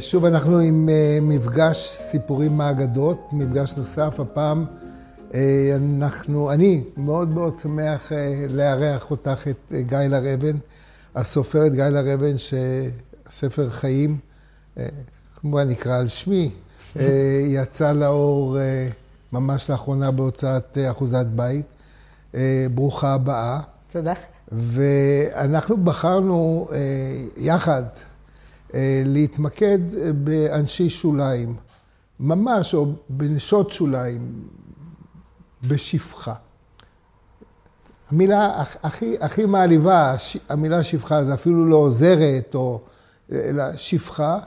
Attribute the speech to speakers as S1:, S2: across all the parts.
S1: שוב אנחנו עם מפגש סיפורים מהאגדות, מפגש נוסף, הפעם אנחנו, אני מאוד מאוד שמח לארח אותך, את גיא לר-אבן, הסופרת גיא לר-אבן, שספר חיים, כמובן נקרא על שמי, יצא לאור ממש לאחרונה בהוצאת אחוזת בית. ברוכה הבאה.
S2: תודה.
S1: ואנחנו בחרנו יחד להתמקד באנשי שוליים, ממש, או בנשות שוליים, בשפחה. המילה הכי, הכי מעליבה, המילה שפחה, זה אפילו לא עוזרת, או, אלא שפחה,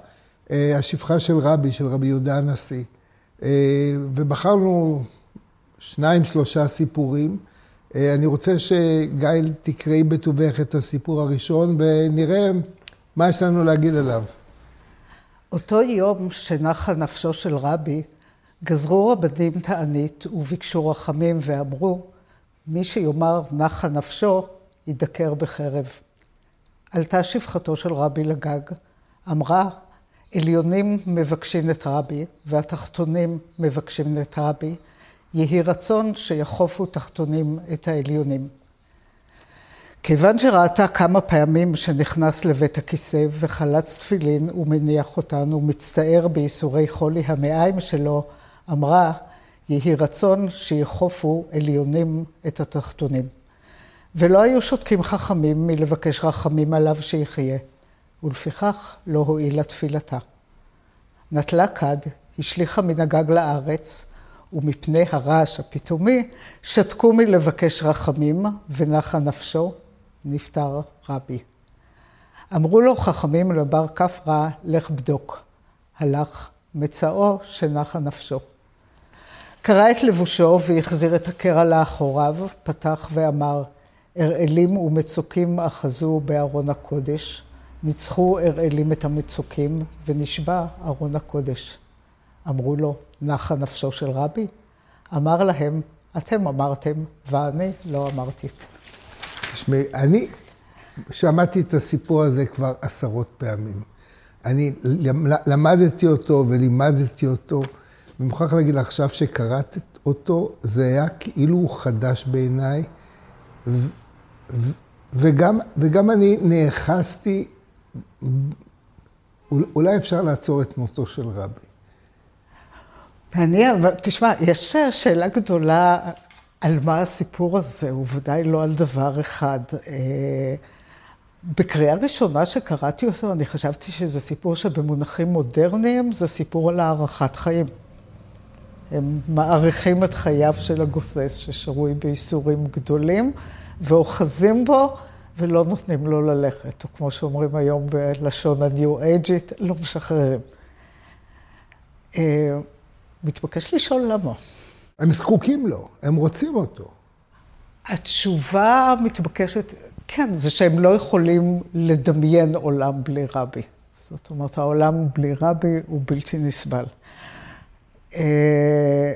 S1: השפחה של רבי, של רבי יהודה הנשיא. ובחרנו שניים, שלושה סיפורים. אני רוצה שגיא תקראי בטובך את הסיפור הראשון, ונראה מה יש לנו להגיד עליו?
S2: אותו יום שנחה נפשו של רבי, גזרו רבנים תענית וביקשו רחמים ואמרו, מי שיאמר נחה נפשו, ידקר בחרב. עלתה שפחתו של רבי לגג, אמרה, עליונים מבקשים את רבי, והתחתונים מבקשים את רבי, יהי רצון שיחופו תחתונים את העליונים. כיוון שראתה כמה פעמים שנכנס לבית הכיסא וחלץ תפילין ומניח אותן ומצטער בייסורי חולי המעיים שלו, אמרה, יהי רצון שיחופו עליונים את התחתונים. ולא היו שותקים חכמים מלבקש רחמים עליו שיחיה, ולפיכך לא הועילה תפילתה. נטלה כד, השליכה מן הגג לארץ, ומפני הרעש הפתאומי, שתקו מלבקש רחמים, ונחה נפשו, נפטר רבי. אמרו לו חכמים לבר כפרא, לך בדוק. הלך, מצאו שנחה נפשו. קרע את לבושו והחזיר את הקרע לאחוריו, פתח ואמר, אראלים ומצוקים אחזו בארון הקודש, ניצחו אראלים את המצוקים, ונשבע ארון הקודש. אמרו לו, נחה נפשו של רבי? אמר להם, אתם אמרתם, ואני לא אמרתי.
S1: תשמעי, אני שמעתי את הסיפור הזה כבר עשרות פעמים. אני למדתי אותו ולימדתי אותו, ואני מוכרח להגיד לך עכשיו שקראתי אותו, זה היה כאילו הוא חדש בעיניי, וגם, וגם אני נאחזתי, אולי אפשר לעצור את מותו של רבי.
S2: מעניין, תשמע, יש שאלה גדולה על מה הסיפור הזה, הוא ודאי לא על דבר אחד. אה, בקריאה ראשונה שקראתי אותו, אני חשבתי שזה סיפור שבמונחים מודרניים זה סיפור על הארכת חיים. הם מעריכים את חייו של הגוסס ששרוי בייסורים גדולים, ואוחזים בו ולא נותנים לו ללכת, או כמו שאומרים היום בלשון הניו-אייג'ית, לא משחררים. אה, מתבקש לשאול למה.
S1: הם זקוקים לו, הם רוצים אותו.
S2: התשובה המתבקשת, כן, זה שהם לא יכולים לדמיין עולם בלי רבי. זאת אומרת, העולם בלי רבי הוא בלתי נסבל. אה,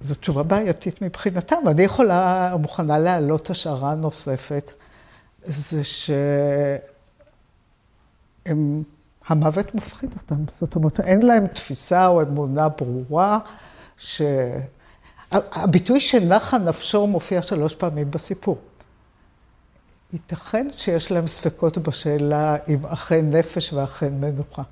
S2: זו תשובה בעייתית מבחינתם. אני יכולה, מוכנה להעלות השערה נוספת, זה שהם המוות מפחיד אותם. זאת אומרת, אין להם תפיסה או אמונה ברורה, שהביטוי שנחה נפשו מופיע שלוש פעמים בסיפור. ייתכן שיש להם ספקות בשאלה אם אכן נפש ואכן מנוחה.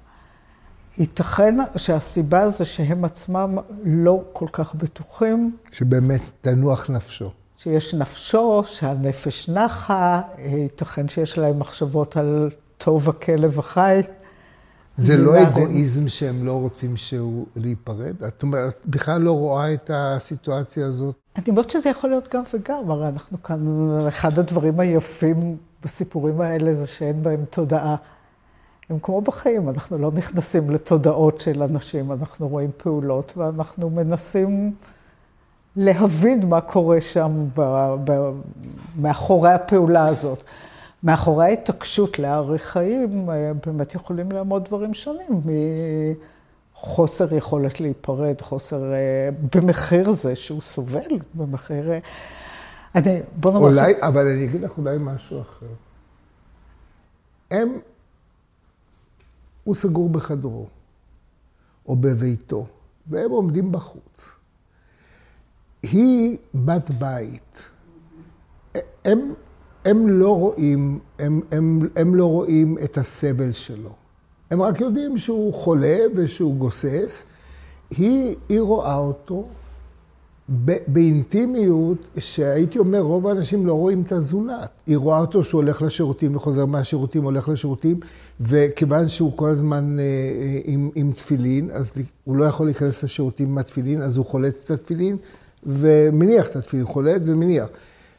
S2: ייתכן שהסיבה זה שהם עצמם לא כל כך בטוחים.
S1: שבאמת תנוח נפשו.
S2: שיש נפשו, שהנפש נחה, ייתכן שיש להם מחשבות על טוב הכלב החי.
S1: זה לא אגואיזם שהם לא רוצים שהוא להיפרד? את אומרת, בכלל לא רואה את הסיטואציה הזאת?
S2: אני אומרת שזה יכול להיות גם וגם, הרי אנחנו כאן, אחד הדברים היפים בסיפורים האלה זה שאין בהם תודעה. הם כמו בחיים, אנחנו לא נכנסים לתודעות של אנשים, אנחנו רואים פעולות ואנחנו מנסים להבין מה קורה שם ב, ב, מאחורי הפעולה הזאת. מאחורי ההתעקשות להאריך חיים, אה, באמת יכולים לעמוד דברים שונים מחוסר יכולת להיפרד, חוסר, אה, במחיר זה שהוא סובל, במחיר... אה,
S1: אני, בוא נאמר... אולי, ש... אבל אני אגיד לך אולי משהו אחר. הם, הוא סגור בחדרו, או בביתו, והם עומדים בחוץ. היא בת בית. הם, הם לא רואים, הם, הם, הם לא רואים את הסבל שלו. הם רק יודעים שהוא חולה ושהוא גוסס. היא, היא רואה אותו באינטימיות, שהייתי אומר, רוב האנשים לא רואים את הזולת. היא רואה אותו שהוא הולך לשירותים וחוזר מהשירותים, הולך לשירותים, וכיוון שהוא כל הזמן אה, אה, עם, עם תפילין, אז הוא לא יכול להיכנס לשירותים עם התפילין, אז הוא חולץ את התפילין ומניח את התפילין, חולץ ומניח.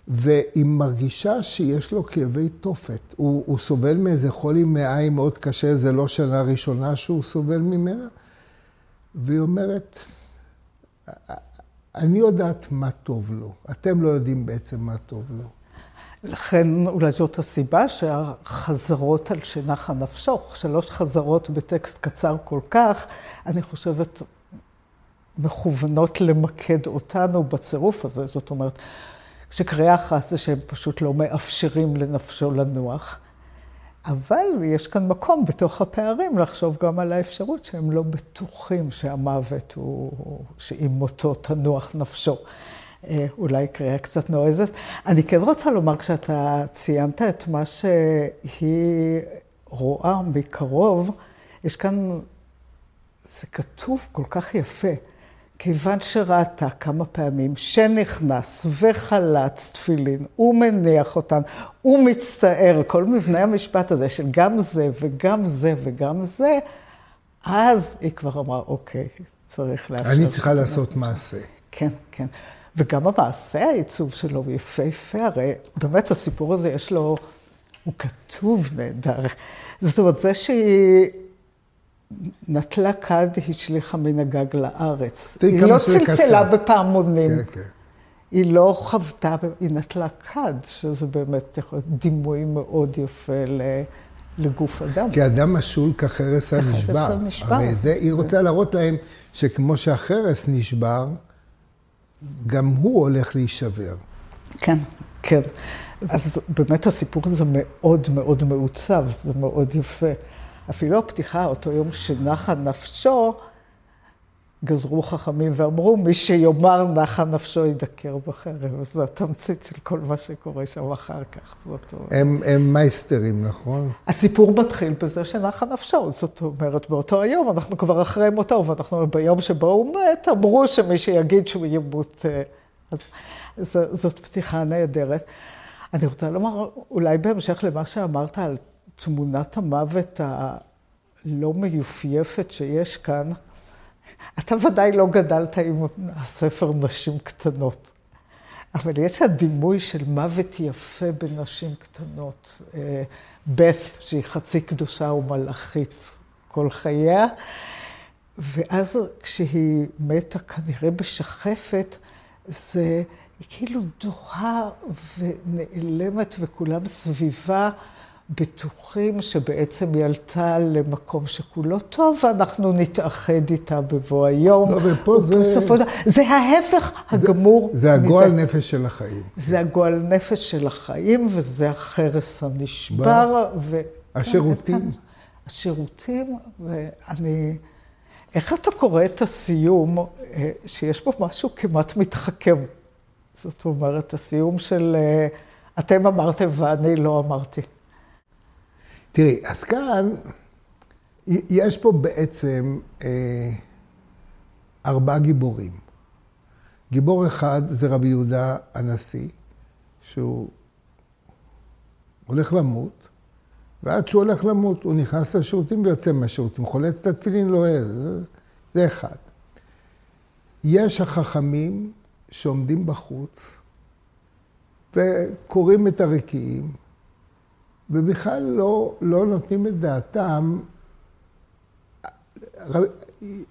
S1: והיא מרגישה שיש לו כאבי תופת. הוא, הוא סובל מאיזה חולי מעיים מאוד קשה, זה לא שנה ראשונה שהוא סובל ממנה. והיא אומרת, אני יודעת מה טוב לו, אתם לא יודעים בעצם מה טוב לו.
S2: לכן אולי זאת הסיבה שהחזרות על שנחה נפשו, שלוש חזרות בטקסט קצר כל כך, אני חושבת מכוונות למקד אותנו בצירוף הזה. זאת אומרת, שקריאה אחת זה שהם פשוט לא מאפשרים לנפשו לנוח. אבל יש כאן מקום בתוך הפערים לחשוב גם על האפשרות שהם לא בטוחים שהמוות הוא, שעם מותו תנוח נפשו. אה, אולי קריאה קצת נועזת. אני כן רוצה לומר, כשאתה ציינת את מה שהיא רואה מקרוב, יש כאן, זה כתוב כל כך יפה. כיוון שראתה כמה פעמים שנכנס וחלץ תפילין, הוא מניח אותן, הוא מצטער, כל מבנה המשפט הזה של גם זה וגם זה וגם זה, אז היא כבר אמרה, אוקיי, צריך לאפשר.
S1: אני צריכה לעשות מעשה.
S2: כן, כן. וגם המעשה העיצוב שלו הוא יפהפה, הרי באמת הסיפור הזה יש לו, הוא כתוב נהדר. זאת אומרת, זה שהיא... נטלה כד, השליכה מן הגג לארץ. היא לא צלצלה בפעמונים. כן, כן. היא לא חוותה, היא נטלה כד, שזה באמת דימוי מאוד יפה לגוף אדם.
S1: כי אדם משול כחרס הנשבר. כחרס הנשבר. הרי זה, היא רוצה להראות להם שכמו שהחרס נשבר, גם הוא הולך להישבר.
S2: כן, כן. אז באמת הסיפור הזה מאוד מאוד מעוצב, זה מאוד יפה. אפילו הפתיחה, אותו יום שנחה נפשו, גזרו חכמים ואמרו, מי שיאמר נחה נפשו ידקר בחרב. זו התמצית של כל מה שקורה שם אחר כך. זאת אומרת.
S1: הם, הם מייסטרים, נכון?
S2: הסיפור מתחיל בזה שנחה נפשו. זאת אומרת, באותו היום, אנחנו כבר אחרי מותו, ואנחנו ביום שבו הוא מת, אמרו שמי שיגיד שהוא ימות. אה, אז זאת פתיחה נהדרת. אני רוצה לומר, אולי בהמשך למה שאמרת על תמונת המוות הלא מיופייפת שיש כאן, אתה ודאי לא גדלת עם הספר נשים קטנות, אבל יש הדימוי של מוות יפה בנשים קטנות. בת, שהיא חצי קדושה ומלאכית כל חייה, ואז כשהיא מתה כנראה בשחפת, זה... היא כאילו דוהה ונעלמת וכולם סביבה. בטוחים שבעצם היא עלתה למקום שכולו טוב, ואנחנו נתאחד איתה בבוא היום.
S1: לא, ופה זה... בסופו של
S2: זה ההפך הגמור.
S1: זה, זה הגועל מזה. נפש של החיים.
S2: זה הגועל נפש של החיים, וזה החרס הנשבר. ו...
S1: השירותים.
S2: השירותים, ואני... איך אתה קורא את הסיום, אה, שיש בו משהו כמעט מתחכם? זאת אומרת, הסיום של אה, אתם אמרתם ואני לא אמרתי.
S1: תראי, אז כאן, יש פה בעצם אה, ארבעה גיבורים. גיבור אחד זה רבי יהודה הנשיא, שהוא הולך למות, ועד שהוא הולך למות, הוא נכנס לשירותים ויוצא מהשירותים, חולץ את התפילין, לא ער, זה אחד. יש החכמים שעומדים בחוץ וקוראים את הרקיעים, ובכלל לא, לא נותנים את דעתם.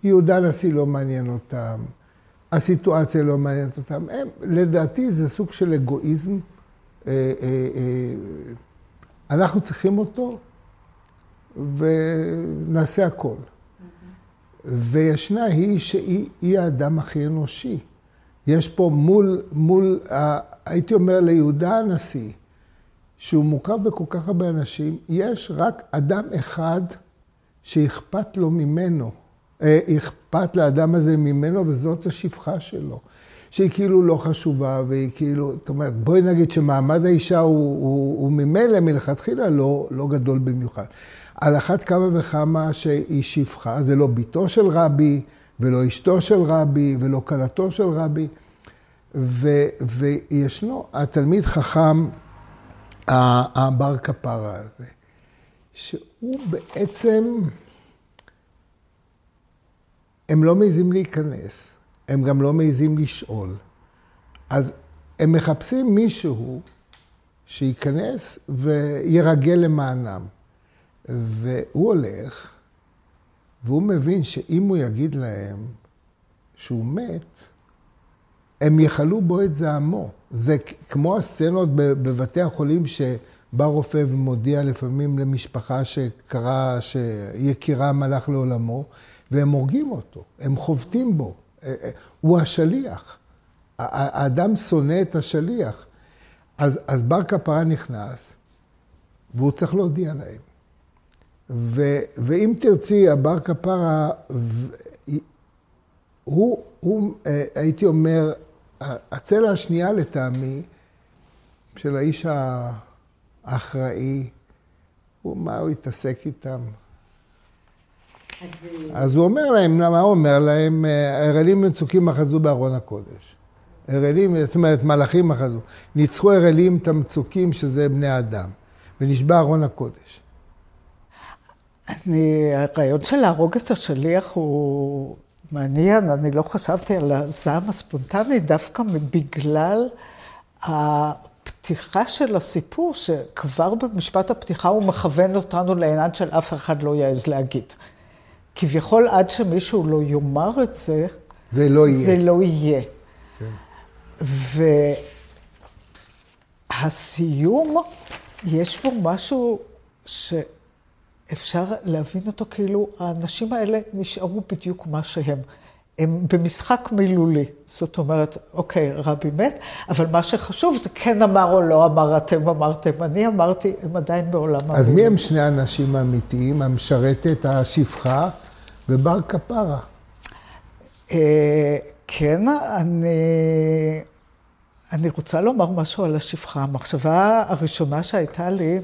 S1: יהודה הנשיא לא מעניין אותם, הסיטואציה לא מעניינת אותם. הם, לדעתי זה סוג של אגואיזם. אה, אה, אה, אנחנו צריכים אותו ונעשה הכל. וישנה היא שהיא האדם הכי אנושי. יש פה מול, מול, הייתי אומר ליהודה הנשיא, שהוא מורכב בכל כך הרבה אנשים, יש רק אדם אחד שאכפת לו ממנו. אה, אכפת לאדם הזה ממנו, וזאת השפחה שלו. שהיא כאילו לא חשובה, והיא כאילו, זאת אומרת, בואי נגיד שמעמד האישה הוא, הוא, הוא ממילא מלכתחילה לא, לא גדול במיוחד. על אחת כמה וכמה שהיא שפחה, זה לא בתו של רבי, ולא אשתו של רבי, ולא כלתו של רבי. ו, וישנו התלמיד חכם, הבר כפרה הזה, שהוא בעצם, הם לא מעזים להיכנס, הם גם לא מעזים לשאול. אז הם מחפשים מישהו שייכנס וירגל למענם. והוא הולך, והוא מבין שאם הוא יגיד להם שהוא מת, הם יכלו בו את זעמו. זה כמו הסצנות בבתי החולים שבא רופא ומודיע לפעמים למשפחה שקרה, שיקירם הלך לעולמו, והם הורגים אותו, הם חובטים בו. אה, אה, הוא השליח. האדם שונא את השליח. אז, אז בר כפרה נכנס, והוא צריך להודיע להם. ו, ואם תרצי, הבר כפרה, הוא, הוא, אה, הייתי אומר, הצלע השנייה לטעמי, של האיש האחראי, הוא, מה הוא התעסק איתם? אז הוא אומר להם, מה הוא אומר להם? הרעלים מצוקים אחזו בארון הקודש. הרעלים, זאת אומרת, מלאכים אחזו. ניצחו הרעלים את המצוקים, שזה בני אדם, ונשבע ארון הקודש.
S2: אני, הרעיון של להרוג את השליח הוא מעניין, אני לא חשבתי על הזעם הספונטני דווקא בגלל הפתיחה של הסיפור, שכבר במשפט הפתיחה הוא מכוון אותנו לעינן של אף אחד לא יעז להגיד. כביכול עד שמישהו לא יאמר את זה,
S1: זה לא יהיה.
S2: זה לא יהיה. כן. והסיום, יש בו משהו שאפשר להבין אותו כאילו האנשים האלה נשארו בדיוק מה שהם. הם במשחק מילולי. זאת אומרת, אוקיי, רבי מת, אבל מה שחשוב זה כן אמר או לא אמר, אתם אמרתם, אני אמרתי, הם עדיין בעולם
S1: המילולי. אז מי הם שני האנשים האמיתיים, המשרתת, השפחה ובר כפרה?
S2: אה, כן, אני, אני רוצה לומר משהו על השפחה. המחשבה הראשונה שהייתה לי,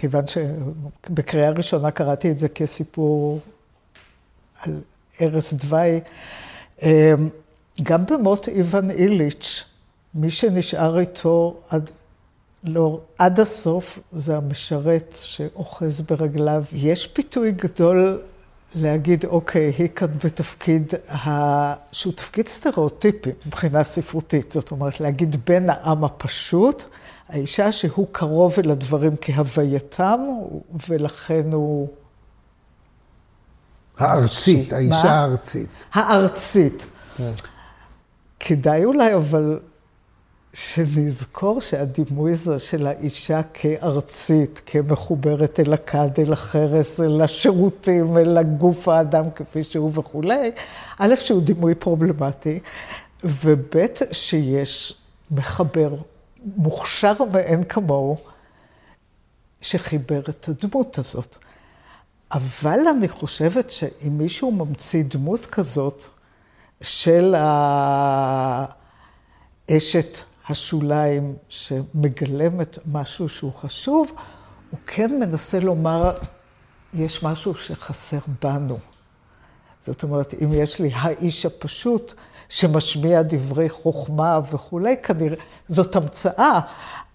S2: כיוון שבקריאה ראשונה קראתי את זה כסיפור על ערש דווי. אמ, גם במות איוון איליץ', מי שנשאר איתו עד, לא, עד הסוף זה המשרת שאוחז ברגליו. יש פיתוי גדול להגיד, אוקיי, היא כאן בתפקיד, ה... שהוא תפקיד סטריאוטיפי מבחינה ספרותית. זאת אומרת, להגיד בן העם הפשוט, האישה שהוא קרוב אל הדברים כהווייתם, ולכן הוא...
S1: הארצית, האישה הארצית.
S2: הארצית. כן. כדאי אולי, אבל שנזכור שהדימוי הזה של האישה כארצית, כמחוברת אל הכד, אל החרס, אל השירותים, אל הגוף האדם כפי שהוא וכולי, א', שהוא דימוי פרובלמטי, וב', שיש מחבר מוכשר מאין כמוהו, שחיבר את הדמות הזאת. אבל אני חושבת שאם מישהו ממציא דמות כזאת של האשת השוליים שמגלמת משהו שהוא חשוב, הוא כן מנסה לומר, יש משהו שחסר בנו. זאת אומרת, אם יש לי האיש הפשוט שמשמיע דברי חוכמה וכולי, כנראה, זאת המצאה,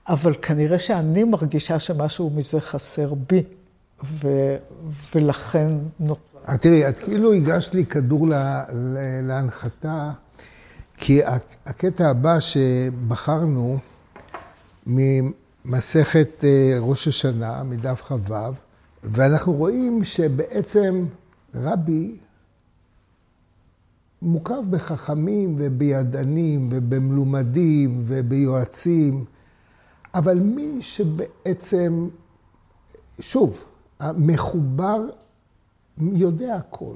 S2: אבל כנראה שאני מרגישה שמשהו מזה חסר בי. ו, ולכן נוצר.
S1: תראי, את כאילו הגשת לי כדור לה, להנחתה, כי הקטע הבא שבחרנו ממסכת אה, ראש השנה, מדף כ"ו, ואנחנו רואים שבעצם רבי מוקף בחכמים ובידענים ובמלומדים וביועצים, אבל מי שבעצם, שוב, המחובר יודע הכל.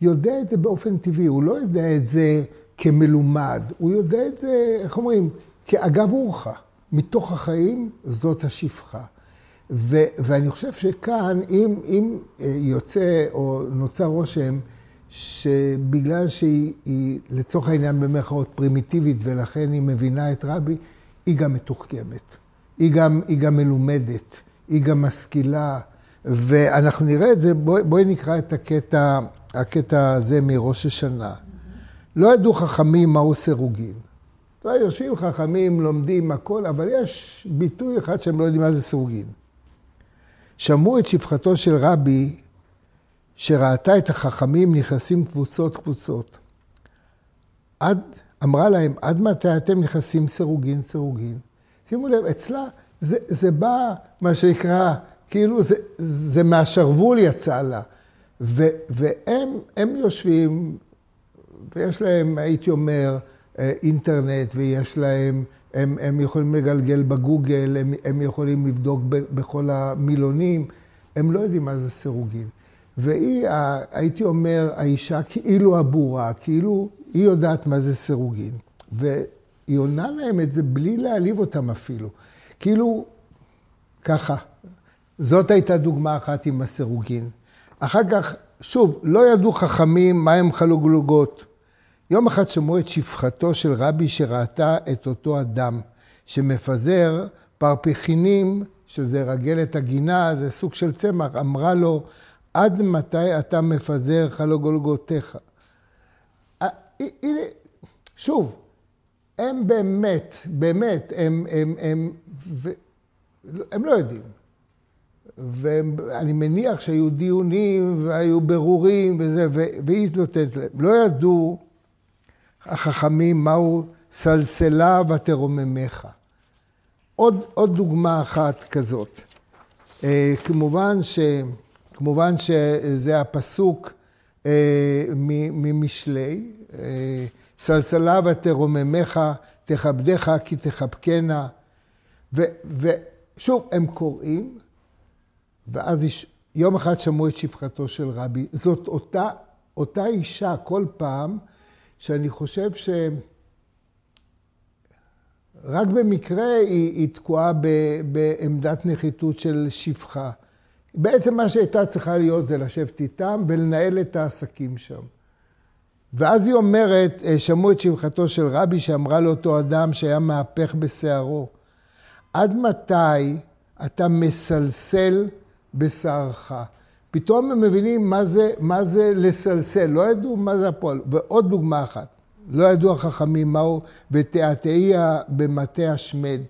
S1: יודע את זה באופן טבעי, הוא לא יודע את זה כמלומד, הוא יודע את זה, איך אומרים, כאגב אורחא. מתוך החיים זאת השפחה. ו, ואני חושב שכאן, אם, אם אה, יוצא או נוצר רושם שבגלל שהיא, היא, לצורך העניין במירכאות פרימיטיבית, ולכן היא מבינה את רבי, היא גם מתוחכמת. היא גם, היא גם מלומדת, היא גם משכילה, ואנחנו נראה את זה, בואי, בואי נקרא את הקטע, הקטע הזה מראש השנה. לא ידעו חכמים מהו סירוגין. לא, יושבים חכמים, לומדים הכל, אבל יש ביטוי אחד שהם לא יודעים מה זה סירוגין. שמעו את שפחתו של רבי, שראתה את החכמים נכנסים קבוצות קבוצות. עד, אמרה להם, עד מתי אתם נכנסים סירוגין סירוגין? שימו לב, אצלה זה, זה בא, מה שנקרא, כאילו זה, זה מהשרוול יצא לה. ו, והם יושבים, ויש להם, הייתי אומר, אה, אינטרנט, ויש להם, הם, הם יכולים לגלגל בגוגל, הם, הם יכולים לבדוק בכל המילונים, הם לא יודעים מה זה סירוגין. והיא, הייתי אומר, האישה כאילו הבורה, כאילו היא יודעת מה זה סירוגין. והיא עונה להם את זה בלי להעליב אותם אפילו. כאילו, ככה. זאת הייתה דוגמה אחת עם הסירוגין. אחר כך, שוב, לא ידעו חכמים מה הם חלוגלוגות. יום אחד שמעו את שפחתו של רבי שראתה את אותו אדם שמפזר פרפיחינים, שזה רגלת הגינה, זה סוג של צמח, אמרה לו, עד מתי אתה מפזר חלוגלגותיך? אה, הנה, שוב, הם באמת, באמת, הם, הם, הם, הם, הם לא יודעים. ואני מניח שהיו דיונים והיו ברורים וזה, והיא נותנת להם. לא ידעו החכמים מהו סלסלה ותרוממך. עוד, עוד דוגמה אחת כזאת. אה, כמובן, ש, כמובן שזה הפסוק אה, ממשלי, אה, סלסלה ותרוממך, תכבדך כי תחבקנה. ושוב, הם קוראים, ואז יש, יום אחד שמעו את שפחתו של רבי. זאת אותה, אותה אישה כל פעם שאני חושב שרק במקרה היא, היא תקועה ב, בעמדת נחיתות של שפחה. בעצם מה שהייתה צריכה להיות זה לשבת איתם ולנהל את העסקים שם. ואז היא אומרת, אה, שמעו את שפחתו של רבי שאמרה לאותו אדם שהיה מהפך בשערו, עד מתי אתה מסלסל בשערך? פתאום הם מבינים מה זה, מה זה לסלסל, לא ידעו מה זה הפועל. ועוד דוגמה אחת, לא ידעו החכמים מהו, ותעתעיה במטה השמד.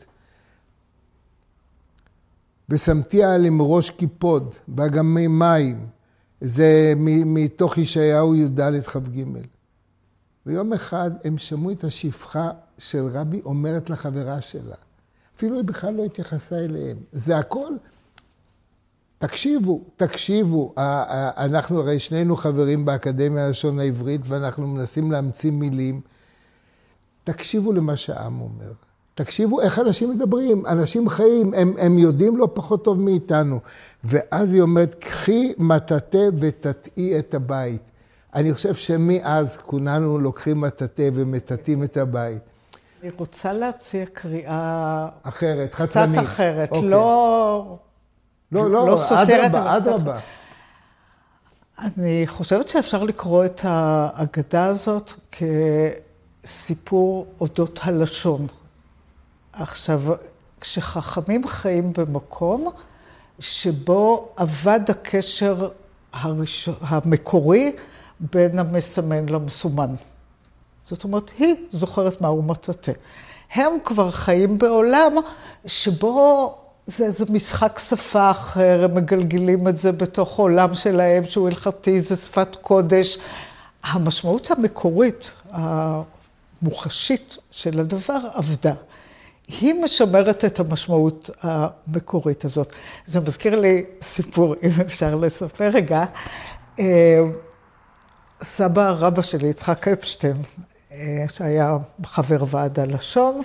S1: ושמתיה עליהם ראש קיפוד, באגמי מים. זה מתוך ישעיהו י"ד כ"ג. ויום אחד הם שמעו את השפחה של רבי אומרת לחברה שלה. אפילו היא בכלל לא התייחסה אליהם. זה הכל תקשיבו, תקשיבו. אנחנו הרי שנינו חברים באקדמיה ללשון העברית, ואנחנו מנסים להמציא מילים. תקשיבו למה שהעם אומר. תקשיבו איך אנשים מדברים, אנשים חיים, הם, הם יודעים לא פחות טוב מאיתנו. ואז היא אומרת, קחי מטאטא ותטעי את הבית. אני חושב שמאז כולנו לוקחים מטאטא ומטאטאים את הבית.
S2: אני רוצה להציע קריאה...
S1: אחרת, חצרנית.
S2: קצת אחרת, אוקיי. לא...
S1: לא, לא, לא אדרבה, אדרבה.
S2: אני חושבת שאפשר לקרוא את האגדה הזאת כסיפור אודות הלשון. עכשיו, כשחכמים חיים במקום שבו אבד הקשר הראש... המקורי בין המסמן למסומן. זאת אומרת, היא זוכרת מהו מטאטא. הם כבר חיים בעולם שבו זה איזה משחק שפה אחר, הם מגלגלים את זה בתוך עולם שלהם, שהוא הלכתי, זה שפת קודש. המשמעות המקורית, המוחשית של הדבר, עבדה. היא משמרת את המשמעות המקורית הזאת. זה מזכיר לי סיפור, אם אפשר לספר רגע. אה, סבא רבא שלי, יצחק אפשטיין, אה, שהיה חבר ועד הלשון,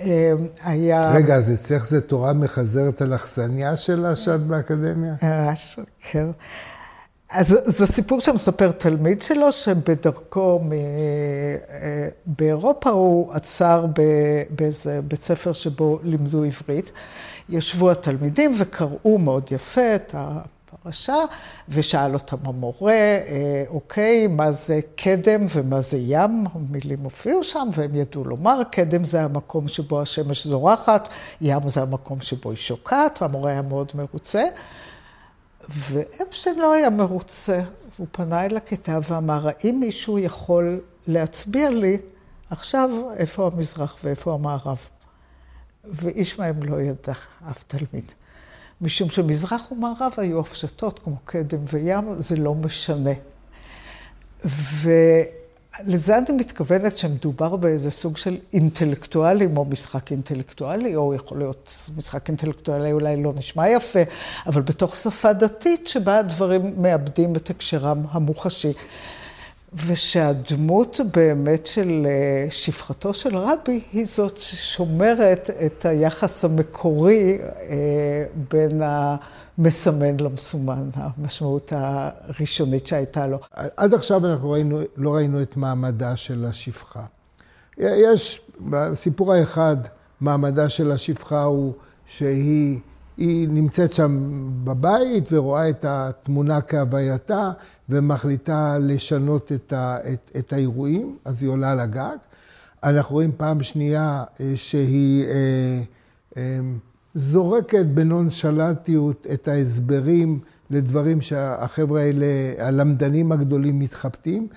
S1: אה, היה... רגע, אז אצלך זה תורה מחזרת על אכסניה שלה שאת באקדמיה?
S2: ממש, כן. אז זה סיפור שמספר תלמיד שלו, שבדרכו מ... באירופה הוא עצר באיזה בית ספר שבו לימדו עברית. ישבו התלמידים וקראו מאוד יפה את הפרשה, ושאל אותם המורה, אה, אוקיי, מה זה קדם ומה זה ים? המילים הופיעו שם, והם ידעו לומר, קדם זה המקום שבו השמש זורחת, ים זה המקום שבו היא שוקעת, והמורה היה מאוד מרוצה. ואפשטיין לא היה מרוצה, הוא פנה אל הכיתה ואמר, האם מישהו יכול להצביע לי עכשיו איפה המזרח ואיפה המערב? ואיש מהם לא ידע, אף תלמיד. משום שמזרח ומערב היו הפשטות כמו קדם וים, זה לא משנה. ו... לזה אני מתכוונת שמדובר באיזה סוג של אינטלקטואלים, או משחק אינטלקטואלי, או יכול להיות משחק אינטלקטואלי אולי לא נשמע יפה, אבל בתוך שפה דתית שבה הדברים מאבדים את הקשרם המוחשי. ושהדמות באמת של אה, שפחתו של רבי היא זאת ששומרת את היחס המקורי אה, בין המסמן למסומן, המשמעות הראשונית שהייתה לו.
S1: עד עכשיו אנחנו ראינו, לא ראינו את מעמדה של השפחה. יש, בסיפור האחד, מעמדה של השפחה הוא שהיא... היא נמצאת שם בבית ורואה את התמונה כהווייתה ומחליטה לשנות את, ה, את, את האירועים, אז היא עולה לגג. אנחנו רואים פעם שנייה אה, שהיא אה, אה, זורקת בנונשלטיות את ההסברים לדברים שהחבר'ה האלה, הלמדנים הגדולים מתחבטים,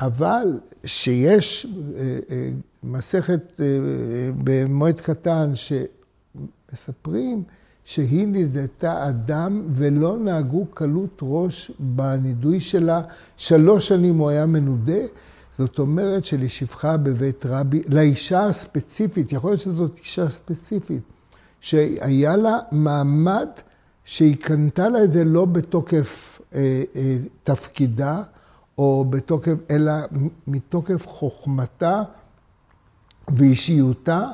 S1: אבל שיש מסכת במועד קטן שמספרים שהיא נידתה אדם ולא נהגו קלות ראש בנידוי שלה. שלוש שנים הוא היה מנודה. זאת אומרת שלשפחה בבית רבי, לאישה הספציפית, יכול להיות שזאת אישה ספציפית, שהיה לה מעמד שהיא קנתה לה את זה לא בתוקף אה, אה, תפקידה, או בתוקף, אלא מתוקף חוכמתה ואישיותה.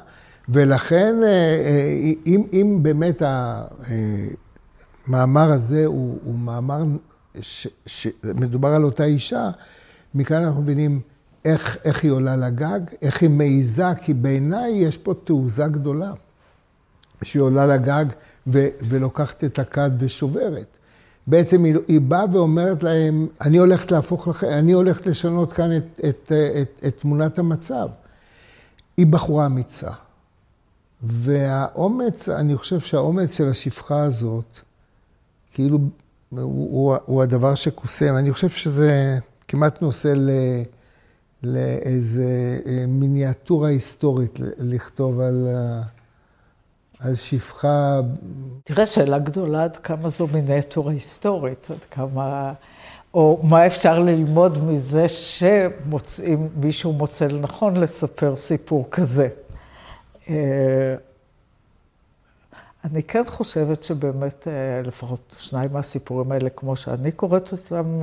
S1: ולכן, אה, אה, אם, אם באמת המאמר הזה הוא, הוא מאמר שמדובר על אותה אישה, מכאן אנחנו מבינים איך, איך היא עולה לגג, איך היא מעיזה, כי בעיניי יש פה תעוזה גדולה, שהיא עולה לגג ו, ולוקחת את הכד ושוברת. בעצם היא, היא באה ואומרת להם, אני הולכת להפוך לכם, אני הולכת לשנות כאן את, את, את, את, את תמונת המצב. היא בחורה אמיצה. והאומץ, אני חושב שהאומץ של השפחה הזאת, כאילו, הוא, הוא, הוא הדבר שקוסם. אני חושב שזה כמעט נושא ל, לאיזה אה, מיניאטורה היסטורית לכתוב על, על שפחה.
S2: תראה, שאלה גדולה עד כמה זו מיניאטורה היסטורית, עד כמה... או מה אפשר ללמוד מזה שמוצאים, מישהו מוצא לנכון לספר סיפור כזה. אה, אני כן חושבת שבאמת, אה, לפחות שניים מהסיפורים האלה, כמו שאני קוראת אותם,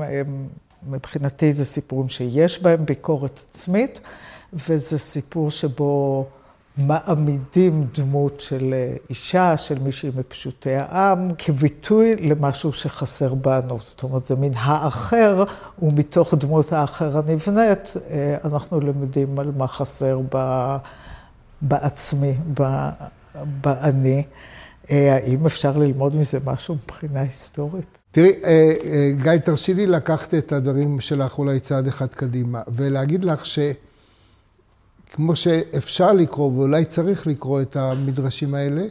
S2: מבחינתי זה סיפורים שיש בהם ביקורת עצמית, וזה סיפור שבו מעמידים דמות של אה, אישה, של מישהי מפשוטי העם, כביטוי למשהו שחסר בנו. זאת אומרת, זה מין האחר, ומתוך דמות האחר הנבנית, אנחנו למדים על מה חסר ב... בעצמי, באני. אה, האם אפשר ללמוד מזה משהו מבחינה היסטורית?
S1: תראי, אה, אה, גיא, תרשי לי לקחת את הדברים שלך אולי צעד אחד קדימה, ולהגיד לך שכמו שאפשר לקרוא, ואולי צריך לקרוא את המדרשים האלה,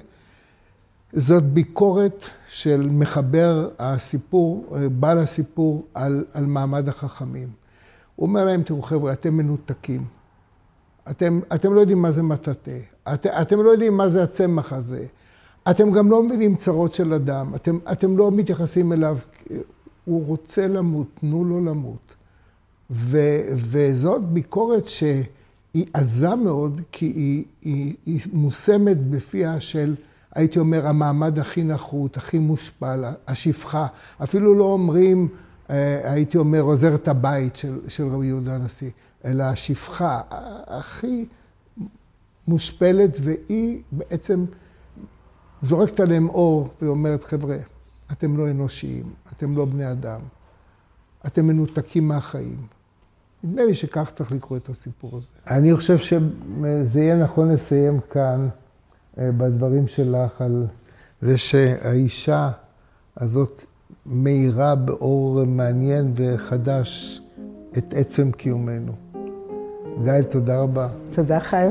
S1: זאת ביקורת של מחבר הסיפור, בעל הסיפור, על, על מעמד החכמים. הוא אומר להם, תראו חבר'ה, אתם מנותקים. אתם, אתם לא יודעים מה זה מטאטא, את, אתם לא יודעים מה זה הצמח הזה, אתם גם לא מבינים צרות של אדם, אתם, אתם לא מתייחסים אליו, הוא רוצה למות, תנו לו למות. ו, וזאת ביקורת שהיא עזה מאוד, כי היא, היא, היא מושמת בפיה של, הייתי אומר, המעמד הכי נחות, הכי מושפל, השפחה. אפילו לא אומרים, אה, הייתי אומר, עוזרת הבית של, של רבי יהודה הנשיא, אלא השפחה הכי מושפלת, והיא בעצם זורקת עליהם אור ואומרת, חבר'ה, אתם לא אנושיים, אתם לא בני אדם, אתם מנותקים מהחיים. נדמה לי שכך צריך לקרוא את הסיפור הזה. אני חושב שזה יהיה נכון לסיים כאן, אה, בדברים שלך, על זה שהאישה הזאת מאירה באור מעניין וחדש את עצם קיומנו. גיא, תודה רבה.
S2: תודה, חיים.